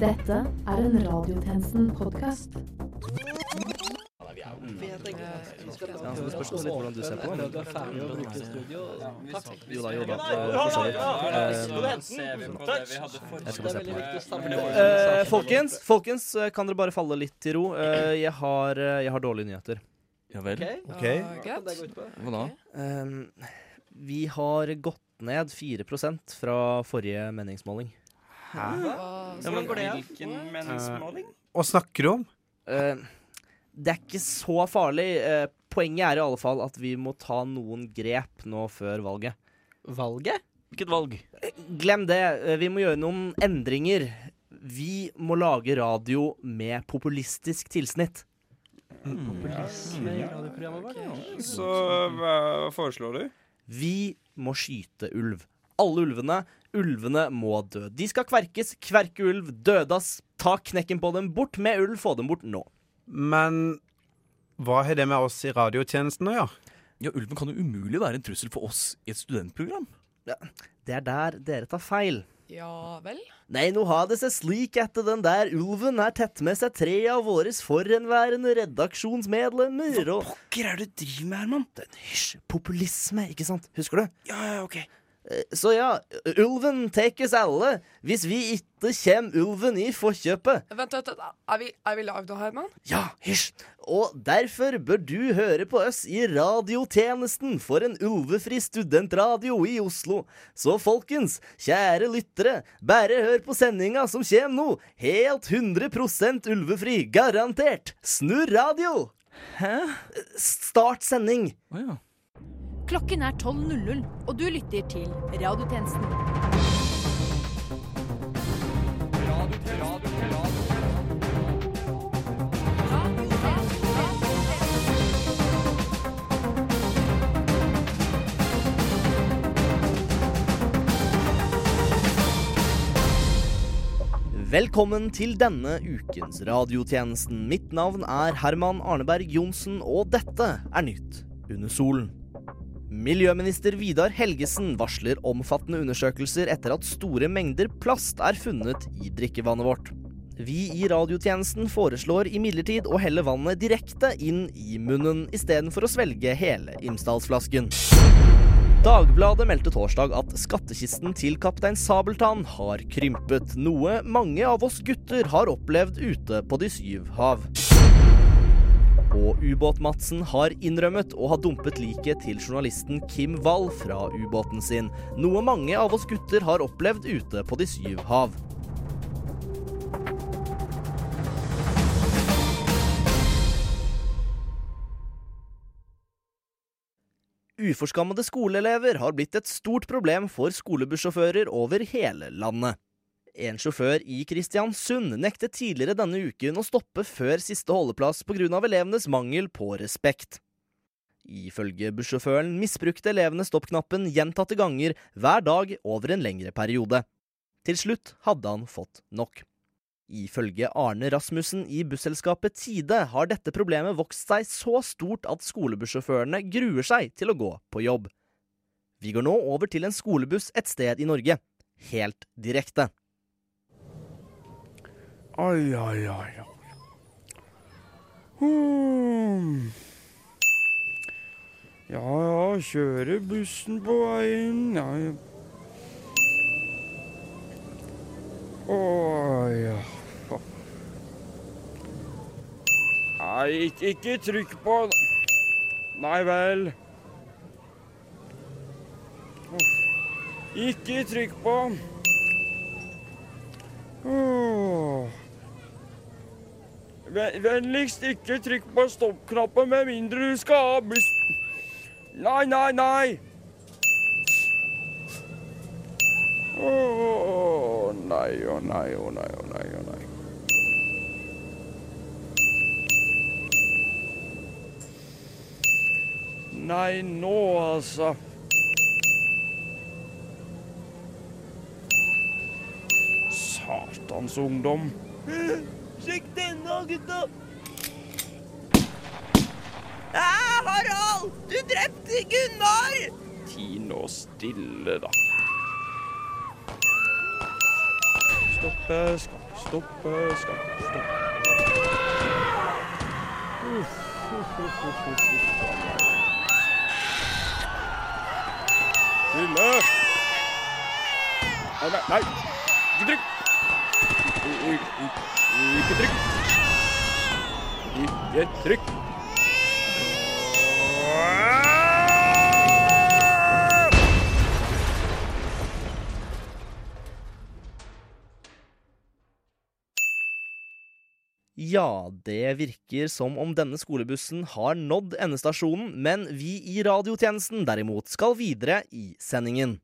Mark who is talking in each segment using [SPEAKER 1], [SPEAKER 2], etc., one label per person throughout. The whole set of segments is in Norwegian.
[SPEAKER 1] Dette er en Radiotjenesten-podkast.
[SPEAKER 2] Ja, litt hvordan du ser på det. Jo da, jo da. eh, For så vidt. Jeg skal bare se på det. Folkens, folkens, kan dere bare falle litt til ro? Eh, jeg, har, eh, jeg har dårlige nyheter.
[SPEAKER 3] Ja vel.
[SPEAKER 4] Ok.
[SPEAKER 3] Hva da?
[SPEAKER 2] Um, vi har gått ned 4% fra forrige meningsmåling.
[SPEAKER 5] Hvordan går det? Hvilken meningsmåling?
[SPEAKER 4] Hva snakker du om?
[SPEAKER 2] Uh, det er ikke så farlig. Uh, poenget er i alle fall at vi må ta noen grep nå før valget.
[SPEAKER 5] Valget?
[SPEAKER 3] Hvilket valg?
[SPEAKER 2] Glem det. Eh, Vi må gjøre noen endringer. Vi må lage radio med populistisk tilsnitt.
[SPEAKER 5] Så hva foreslår du?
[SPEAKER 2] Vi må skyte ulv. Alle ulvene. Ulvene må dø. De skal kverkes. Kverke ulv. Dødas. Ta knekken på dem. Bort med ulv. Få dem bort nå.
[SPEAKER 4] Men hva har det med oss i radiotjenesten å gjøre?
[SPEAKER 3] Ja, Ulven kan jo umulig være en trussel for oss i et studentprogram.
[SPEAKER 2] Ja, Det er der dere tar feil.
[SPEAKER 6] Ja vel?
[SPEAKER 2] Nei, nå har det seg slik at den der ulven er tett med seg tre av våres forhenværende redaksjonsmedlemmer, og
[SPEAKER 5] Pokker er det du driver med, Herman?
[SPEAKER 2] Hysj, populisme, ikke sant? Husker du?
[SPEAKER 5] Ja, ja, ok.
[SPEAKER 2] Eh, Så ja, ulven tekes alle. Hvis vi ikke kommer ulven i forkjøpet.
[SPEAKER 6] Vent, vent, vent. Er vi, er vi live da, Herman?
[SPEAKER 2] Ja, hysj. Og derfor bør du høre på oss i radiotjenesten for en ulvefri studentradio i Oslo. Så folkens, kjære lyttere, bare hør på sendinga som kommer nå. Helt 100% ulvefri, garantert. Snurr radio!
[SPEAKER 3] Hæ?
[SPEAKER 2] Start sending.
[SPEAKER 3] Oh, ja.
[SPEAKER 1] Klokken er 12.00, og du lytter til Radiotjenesten.
[SPEAKER 2] Velkommen til denne ukens radiotjenesten. Mitt navn er Herman Arneberg Johnsen, og dette er Nytt under solen. Miljøminister Vidar Helgesen varsler omfattende undersøkelser etter at store mengder plast er funnet i drikkevannet vårt. Vi i radiotjenesten foreslår imidlertid å helle vannet direkte inn i munnen istedenfor å svelge hele Imsdalsflasken. Dagbladet meldte torsdag at skattkisten til kaptein Sabeltann har krympet, noe mange av oss gutter har opplevd ute på de syv hav. Og Ubåt-Madsen har innrømmet å ha dumpet liket til journalisten Kim Wall fra ubåten sin, noe mange av oss gutter har opplevd ute på de syv hav. Uforskammede skoleelever har blitt et stort problem for skolebussjåfører over hele landet. En sjåfør i Kristiansund nektet tidligere denne uken å stoppe før siste holdeplass pga. elevenes mangel på respekt. Ifølge bussjåføren misbrukte elevene stoppknappen gjentatte ganger hver dag over en lengre periode. Til slutt hadde han fått nok. Ifølge Arne Rasmussen i busselskapet Tide har dette problemet vokst seg så stort at skolebussjåførene gruer seg til å gå på jobb. Vi går nå over til en skolebuss et sted i Norge. Helt direkte.
[SPEAKER 5] Oi, oi, oi. Hmm. Ja, ja, kjører bussen på veien. Ja, ja. Oi, ja. Nei, ikke, ikke trykk på Nei vel. Ikke trykk på. Åh. Ve- Vennligst ikke trykk på stoppknappen med mindre du skal ha buss... Nei, nei, nei! Å nei, å nei, å nei, å nei, å nei. Nei, nå altså. Satans ungdom. Gutta! Ah, Harald! Du drepte Gunnar! Ti nå stille, da. Stoppe, skal stoppe, stopp, stopp, stopp. Uff, uff, uff, uff, uff, uff. Stille! Nei, nei, nei! Ikke trykk! Ikke trykk!
[SPEAKER 2] Ja, det virker som om denne skolebussen har nådd endestasjonen, men vi i radiotjenesten derimot skal videre i sendingen.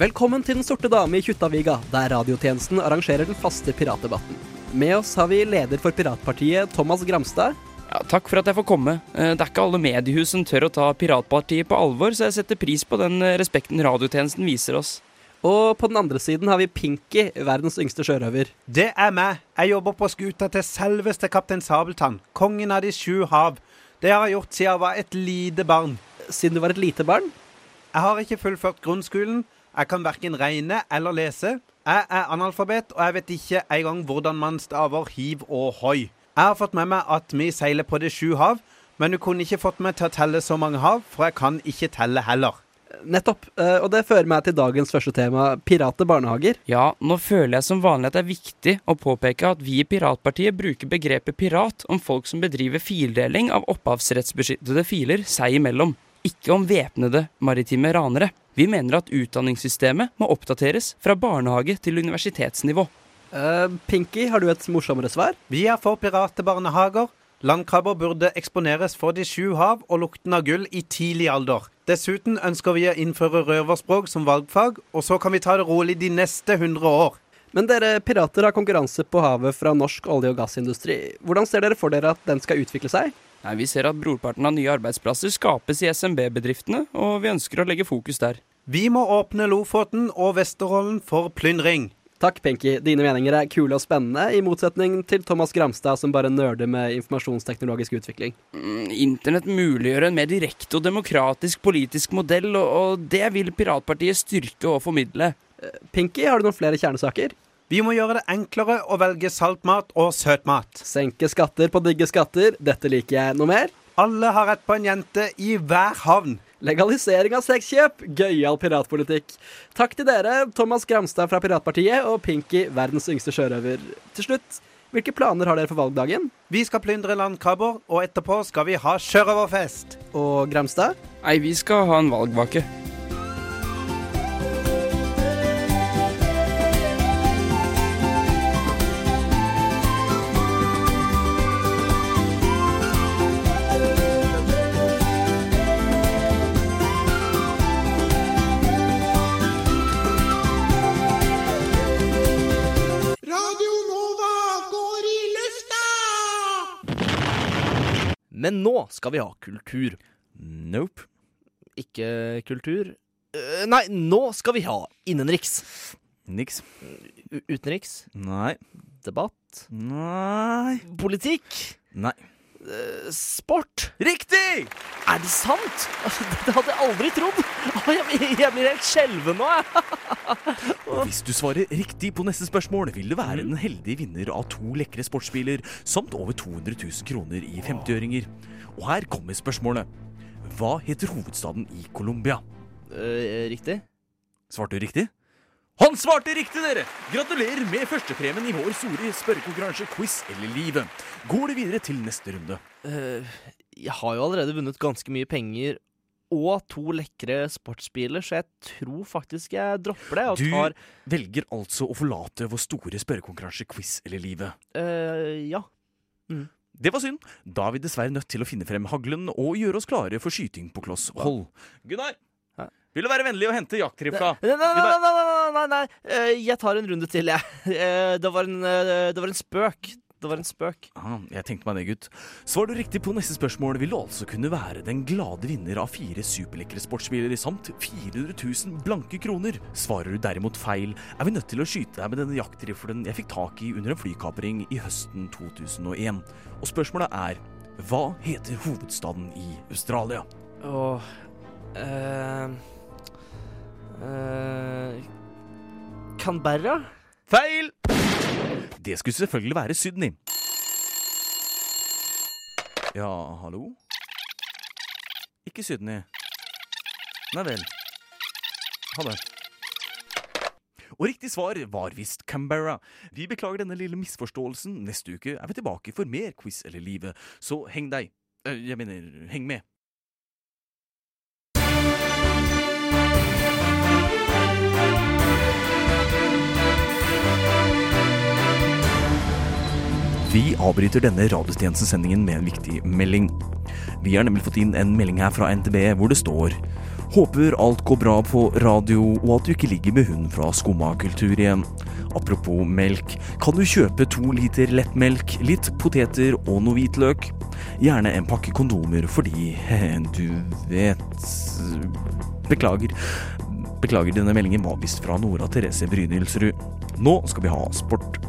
[SPEAKER 7] Velkommen til Den sorte dame i Kjuttaviga, der radiotjenesten arrangerer den faste piratdebatten. Med oss har vi leder for Piratpartiet, Thomas Gramstad.
[SPEAKER 8] Ja, takk for at jeg får komme. Eh, Det er ikke alle mediehus som tør å ta Piratpartiet på alvor, så jeg setter pris på den eh, respekten radiotjenesten viser oss.
[SPEAKER 7] Og på den andre siden har vi Pinky, verdens yngste sjørøver.
[SPEAKER 4] Det er meg. Jeg jobber på skuta til selveste kaptein Sabeltann, kongen av de sju hav. Det har jeg gjort siden jeg var et lite barn.
[SPEAKER 7] Siden du var et lite barn.
[SPEAKER 4] Jeg har ikke fullført grunnskolen. Jeg kan verken regne eller lese. Jeg er analfabet, og jeg vet ikke engang hvordan man staver hiv og hoi. Jeg har fått med meg at vi seiler på det sju hav, men du kunne ikke fått meg til å telle så mange hav, for jeg kan ikke telle heller.
[SPEAKER 7] Nettopp. Eh, Og det fører meg til dagens første tema, pirate barnehager.
[SPEAKER 8] Ja, nå føler jeg som vanlig at det er viktig å påpeke at vi i Piratpartiet bruker begrepet pirat om folk som bedriver fildeling av opphavsrettsbeskyttede filer seg imellom, ikke om væpnede maritime ranere. Vi mener at utdanningssystemet må oppdateres fra barnehage til universitetsnivå.
[SPEAKER 7] Uh, Pinky, har du et morsommere svar?
[SPEAKER 4] Vi er for piratebarnehager. Landkrabber burde eksponeres for de sju hav og lukten av gull i tidlig alder. Dessuten ønsker vi å innføre røverspråk som valgfag, og så kan vi ta det rolig de neste 100 år.
[SPEAKER 7] Men dere pirater har konkurranse på havet fra norsk olje- og gassindustri. Hvordan ser dere for dere at den skal utvikle seg?
[SPEAKER 8] Nei, Vi ser at brorparten av nye arbeidsplasser skapes i SMB-bedriftene, og vi ønsker å legge fokus der.
[SPEAKER 4] Vi må åpne Lofoten og Vesterålen for plyndring.
[SPEAKER 7] Takk, Pinky. Dine meninger er kule og spennende, i motsetning til Thomas Gramstad, som bare nerder med informasjonsteknologisk utvikling.
[SPEAKER 8] Mm, Internett muliggjør en mer direkte og demokratisk politisk modell, og, og det vil Piratpartiet styrke og formidle.
[SPEAKER 7] Pinky, har du noen flere kjernesaker?
[SPEAKER 4] Vi må gjøre det enklere å velge saltmat og søtmat.
[SPEAKER 7] Senke skatter på digge skatter. Dette liker jeg. Noe mer?
[SPEAKER 4] Alle har rett på en jente i hver havn.
[SPEAKER 7] Legalisering av sexkjøp. Gøyal piratpolitikk. Takk til dere, Thomas Gramstad fra Piratpartiet og Pinky, verdens yngste sjørøver. Til slutt, hvilke planer har dere for valgdagen?
[SPEAKER 4] Vi skal plyndre landkrabber, og etterpå skal vi ha sjørøverfest.
[SPEAKER 7] Og Gramstad?
[SPEAKER 8] Nei, vi skal ha en valgvake.
[SPEAKER 2] Men nå skal vi ha kultur.
[SPEAKER 3] Nope.
[SPEAKER 2] Ikke kultur Eh, Nei, nå skal vi ha innenriks.
[SPEAKER 3] Niks.
[SPEAKER 2] U utenriks.
[SPEAKER 3] Nei.
[SPEAKER 2] Debatt.
[SPEAKER 3] Nei.
[SPEAKER 2] Politikk.
[SPEAKER 3] Nei.
[SPEAKER 2] Eh, Sport.
[SPEAKER 3] Riktig!
[SPEAKER 2] Er det sant? Altså, Det hadde jeg aldri trodd. Jeg, blir helt skjelven nå, jeg.
[SPEAKER 3] Og hvis du svarer riktig på neste spørsmål, vil du være den heldige vinner av to lekre sportsbiler samt over 200 000 kroner i 50-øringer. Og her kommer spørsmålet. Hva heter hovedstaden i Colombia?
[SPEAKER 2] Eh, riktig.
[SPEAKER 3] Svarte du riktig? Han svarte riktig, dere! Gratulerer med førstepremien i vår store spørrekonkurranse Quiz eller livet. Går det videre til neste runde?
[SPEAKER 2] Uh, jeg har jo allerede vunnet ganske mye penger og to lekre sportsbiler, så jeg tror faktisk jeg dropper det og
[SPEAKER 3] Du
[SPEAKER 2] tar
[SPEAKER 3] velger altså å forlate vår store spørrekonkurranse Quiz eller livet.
[SPEAKER 2] Uh, Ja.
[SPEAKER 3] Det var synd. Da er vi dessverre nødt til å finne frem haglen og gjøre oss klare for skyting på kloss hold. Gunnar? Vil du være vennlig å hente jaktrifla?
[SPEAKER 2] Nei, nei, nei, nei, nei, nei, nei. Eh, jeg tar en runde til, jeg. Eh, det, var en, eh, det var en spøk. Det var en spøk.
[SPEAKER 3] Ah, jeg tenkte meg det, gutt. Svarer du riktig på neste spørsmål, vil du altså kunne være den glade vinner av fire superlekre sportsbiler samt 400 000 blanke kroner. Svarer du derimot feil, er vi nødt til å skyte deg med denne jaktriflen jeg fikk tak i under en flykapring i høsten 2001. Og spørsmålet er hva heter hovedstaden i Australia?
[SPEAKER 2] Åh, eh, eh, Canberra?
[SPEAKER 3] Feil! Det skulle selvfølgelig være Sydney. Ja, hallo? Ikke Sydney. Nei vel. Ha det. Og riktig svar var visst Canberra. Vi beklager denne lille misforståelsen. Neste uke er vi tilbake for mer quiz eller livet, så heng deg. Eh, Jeg mener, heng med. Vi avbryter denne radiotjenestesendingen med en viktig melding. Vi har nemlig fått inn en melding her fra NTB hvor det står Håper alt går bra på radio, og at du ikke ligger med hund fra skumma kultur igjen. Apropos melk, kan du kjøpe to liter lettmelk, litt poteter og noe hvitløk? Gjerne en pakke kondomer fordi du vet Beklager. Beklager, denne meldingen var visst fra Nora Therese Brynilsrud. Nå skal vi ha sport.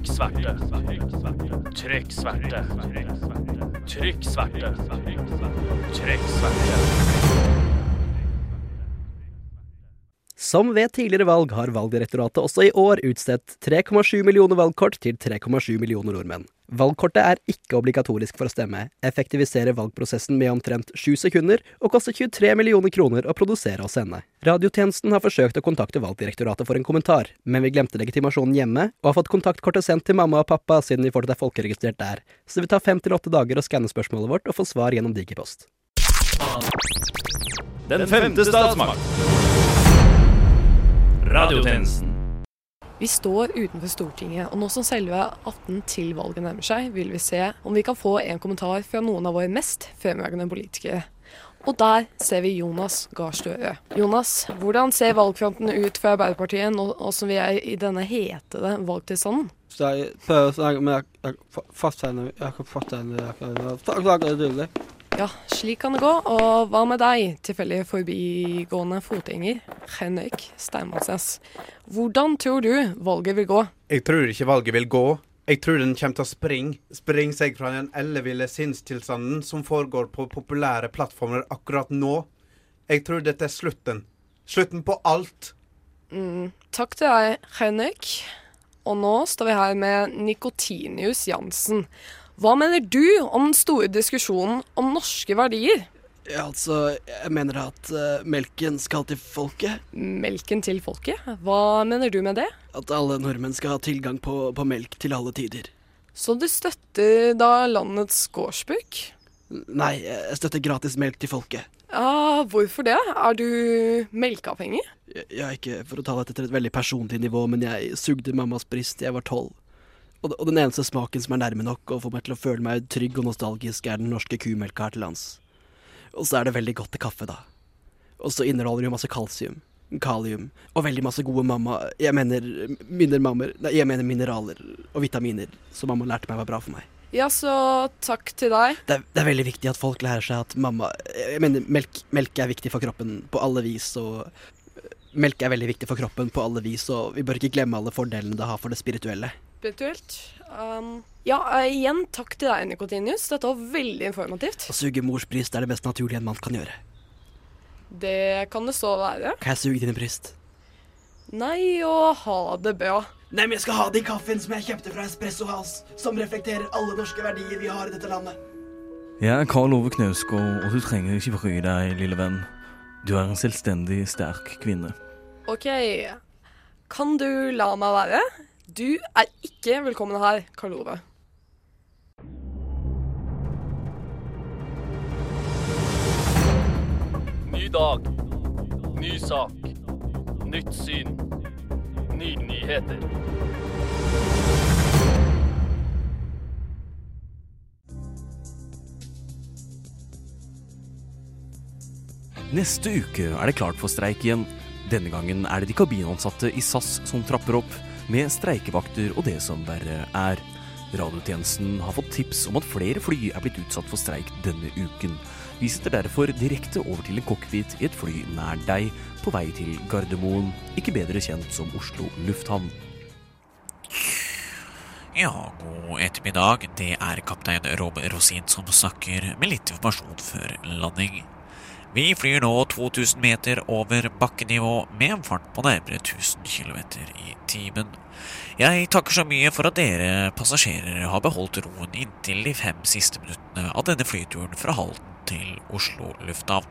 [SPEAKER 9] Trykk sverte. Trykk sverte. Trykk sverte. Trykk sverte.
[SPEAKER 7] Som ved tidligere valg har Valgdirektoratet også i år utstedt 3,7 millioner valgkort til 3,7 millioner nordmenn. Valgkortet er ikke obligatorisk for å stemme, effektiviserer valgprosessen med omtrent sju sekunder, og koster 23 millioner kroner å produsere og sende. Radiotjenesten har forsøkt å kontakte Valgdirektoratet for en kommentar, men vi glemte legitimasjonen hjemme, og har fått kontaktkortet sendt til mamma og pappa siden vi fortsatt er folkeregistrert der, så det vil ta fem til åtte dager å skanne spørsmålet vårt og få svar gjennom Digipost.
[SPEAKER 3] Den femte statsmakt. Radiotjenesten.
[SPEAKER 6] Vi står utenfor Stortinget, og nå som selve 18 til valget nærmer seg, vil vi se om vi kan få en kommentar fra noen av våre mest fremragende politikere. Og der ser vi Jonas Gahr Støre. Jonas, hvordan ser valgfronten ut for Arbeiderpartiet nå som vi er i denne hetede valgtilstanden?
[SPEAKER 7] Jeg prøver å snakke, men jeg, jeg
[SPEAKER 6] Ja, slik kan det gå. Og hva med deg, tilfeldig forbigående fotgjenger, Henrik Steinmannsnes. Hvordan tror du valget vil gå?
[SPEAKER 4] Jeg tror ikke valget vil gå. Jeg tror den kommer til å springe. Springe seg fra den elleville sinnstilstanden som foregår på populære plattformer akkurat nå. Jeg tror dette er slutten. Slutten på alt.
[SPEAKER 6] Mm, takk til deg, Henrik. Og nå står vi her med Nikotinius Jansen. Hva mener du om den store diskusjonen om norske verdier?
[SPEAKER 7] Ja, altså, jeg mener at uh, melken skal til folket.
[SPEAKER 6] Melken til folket? Hva mener du med det?
[SPEAKER 7] At alle nordmenn skal ha tilgang på, på melk til alle tider.
[SPEAKER 6] Så du støtter da landets gårdsbruk?
[SPEAKER 7] Nei, jeg støtter gratis melk til folket.
[SPEAKER 6] Ja, hvorfor det? Er du melkeavhengig?
[SPEAKER 7] Jeg, jeg er ikke for å ta dette til et veldig personlig nivå, men jeg sugde mammas bryst da jeg var tolv. Og, og den eneste smaken som er nærme nok og får meg til å føle meg trygg og nostalgisk, er den norske kumelka her til lands. Og så er det veldig godt til kaffe, da. Og så inneholder det jo masse kalsium, kalium og veldig masse gode mamma... Jeg mener minner Nei, jeg mener mineraler og vitaminer som mamma lærte meg var bra for meg.
[SPEAKER 6] Ja, så takk til deg.
[SPEAKER 7] Det er, det er veldig viktig at folk lærer seg at mamma Jeg mener, melk, melk er viktig for kroppen på alle vis, og Melk er veldig viktig for kroppen på alle vis, og vi bør ikke glemme alle fordelene det har for det spirituelle.
[SPEAKER 6] Spirituelt. Um, ja, uh, igjen takk til deg, Nikotinius. Dette var veldig informativt.
[SPEAKER 7] Å suge mors bryst er det mest naturlige en mann kan gjøre.
[SPEAKER 6] Det kan det så være.
[SPEAKER 7] Kan jeg suge dine bryst?
[SPEAKER 6] Nei, og ha det bra.
[SPEAKER 7] Nei, men jeg skal ha den kaffen som jeg kjøpte fra Espresso House, som reflekterer alle norske verdier vi har i dette landet.
[SPEAKER 3] Jeg er Karl Ove Knausgård, og du trenger ikke bry deg, lille venn. Du er en selvstendig, sterk kvinne.
[SPEAKER 6] OK, kan du la meg være? Du er ikke velkommen her, Karl Ove.
[SPEAKER 9] Ny dag. Ny sak. Nytt syn. Nye nyheter.
[SPEAKER 3] Neste uke er det klart for streik igjen. Denne gangen er det de kabinansatte i SAS som trapper opp, med streikevakter og det som verre er. Radiotjenesten har fått tips om at flere fly er blitt utsatt for streik denne uken. Vi sitter derfor direkte over til en cockpit i et fly nær deg, på vei til Gardermoen, ikke bedre kjent som Oslo lufthavn.
[SPEAKER 10] Ja, god ettermiddag. Det er kaptein Rob Rosin som snakker med litt informasjon før landing. Vi flyr nå 2000 meter over bakkenivå med en fart på nærmere 1000 km i timen. Jeg takker så mye for at dere passasjerer har beholdt roen inntil de fem siste minuttene av denne flyturen fra Halden til Oslo lufthavn.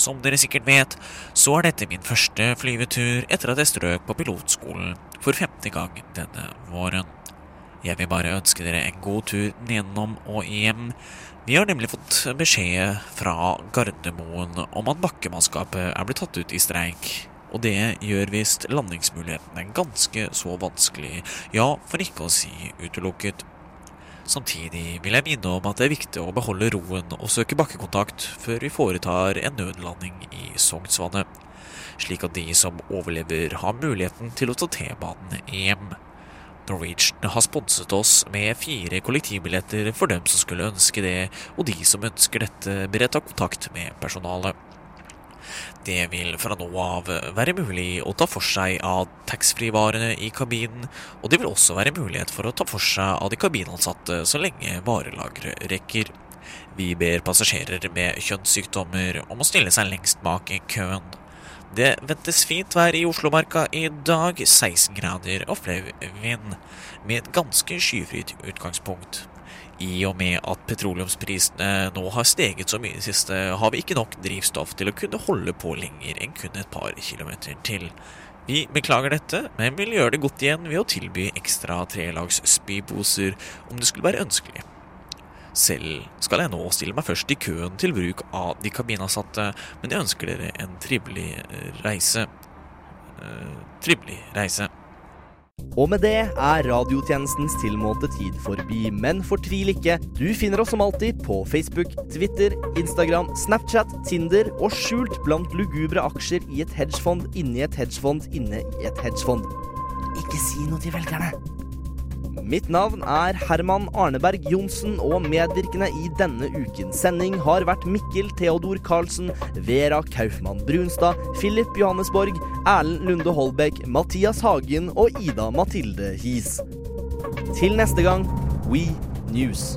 [SPEAKER 10] Som dere sikkert vet, så er dette min første flyvetur etter at jeg strøk på pilotskolen for femte gang denne våren. Jeg vil bare ønske dere en god tur nedenom og hjem. Vi har nemlig fått beskjed fra Gardermoen om at bakkemannskapet er blitt tatt ut i streik. Og det gjør visst landingsmulighetene ganske så vanskelig, ja, for ikke å si utelukket. Samtidig vil jeg minne om at det er viktig å beholde roen og søke bakkekontakt før vi foretar en nødlanding i Sognsvannet, slik at de som overlever har muligheten til å ta T-banen hjem. Norwegian har sponset oss med fire kollektivbilletter for dem som skulle ønske det, og de som ønsker dette, bør ta kontakt med personalet. Det vil fra nå av være mulig å ta for seg av taxfree-varene i kabinen, og det vil også være mulighet for å ta for seg av de kabinansatte så lenge varelageret rekker. Vi ber passasjerer med kjønnssykdommer om å stille seg lengst bak i køen. Det ventes fint vær i Oslomarka i dag, 16 grader og flau vind, med et ganske skyfritt utgangspunkt. I og med at petroleumsprisene nå har steget så mye i det siste, har vi ikke nok drivstoff til å kunne holde på lenger enn kun et par kilometer til. Vi beklager dette, men vil gjøre det godt igjen ved å tilby ekstra trelags spyposer om det skulle være ønskelig. Selv skal jeg nå stille meg først i køen til bruk av de kabinansatte, men jeg ønsker dere en trivelig reise. Eh, trivelig reise.
[SPEAKER 2] Og med det er radiotjenestens tilmålte tid forbi, men fortvil ikke. Du finner oss som alltid på Facebook, Twitter, Instagram, Snapchat, Tinder og skjult blant lugubre aksjer i et hedgefond inni et hedgefond inne i et hedgefond. Ikke si noe til velgerne. Mitt navn er Herman Arneberg Johnsen, og medvirkende i denne ukens sending har vært Mikkel Theodor Karlsen, Vera Kaufmann Brunstad, Philip Johannesborg, Erlend Lunde Holbæk, Mathias Hagen og Ida Mathilde Hies. Til neste gang, We News.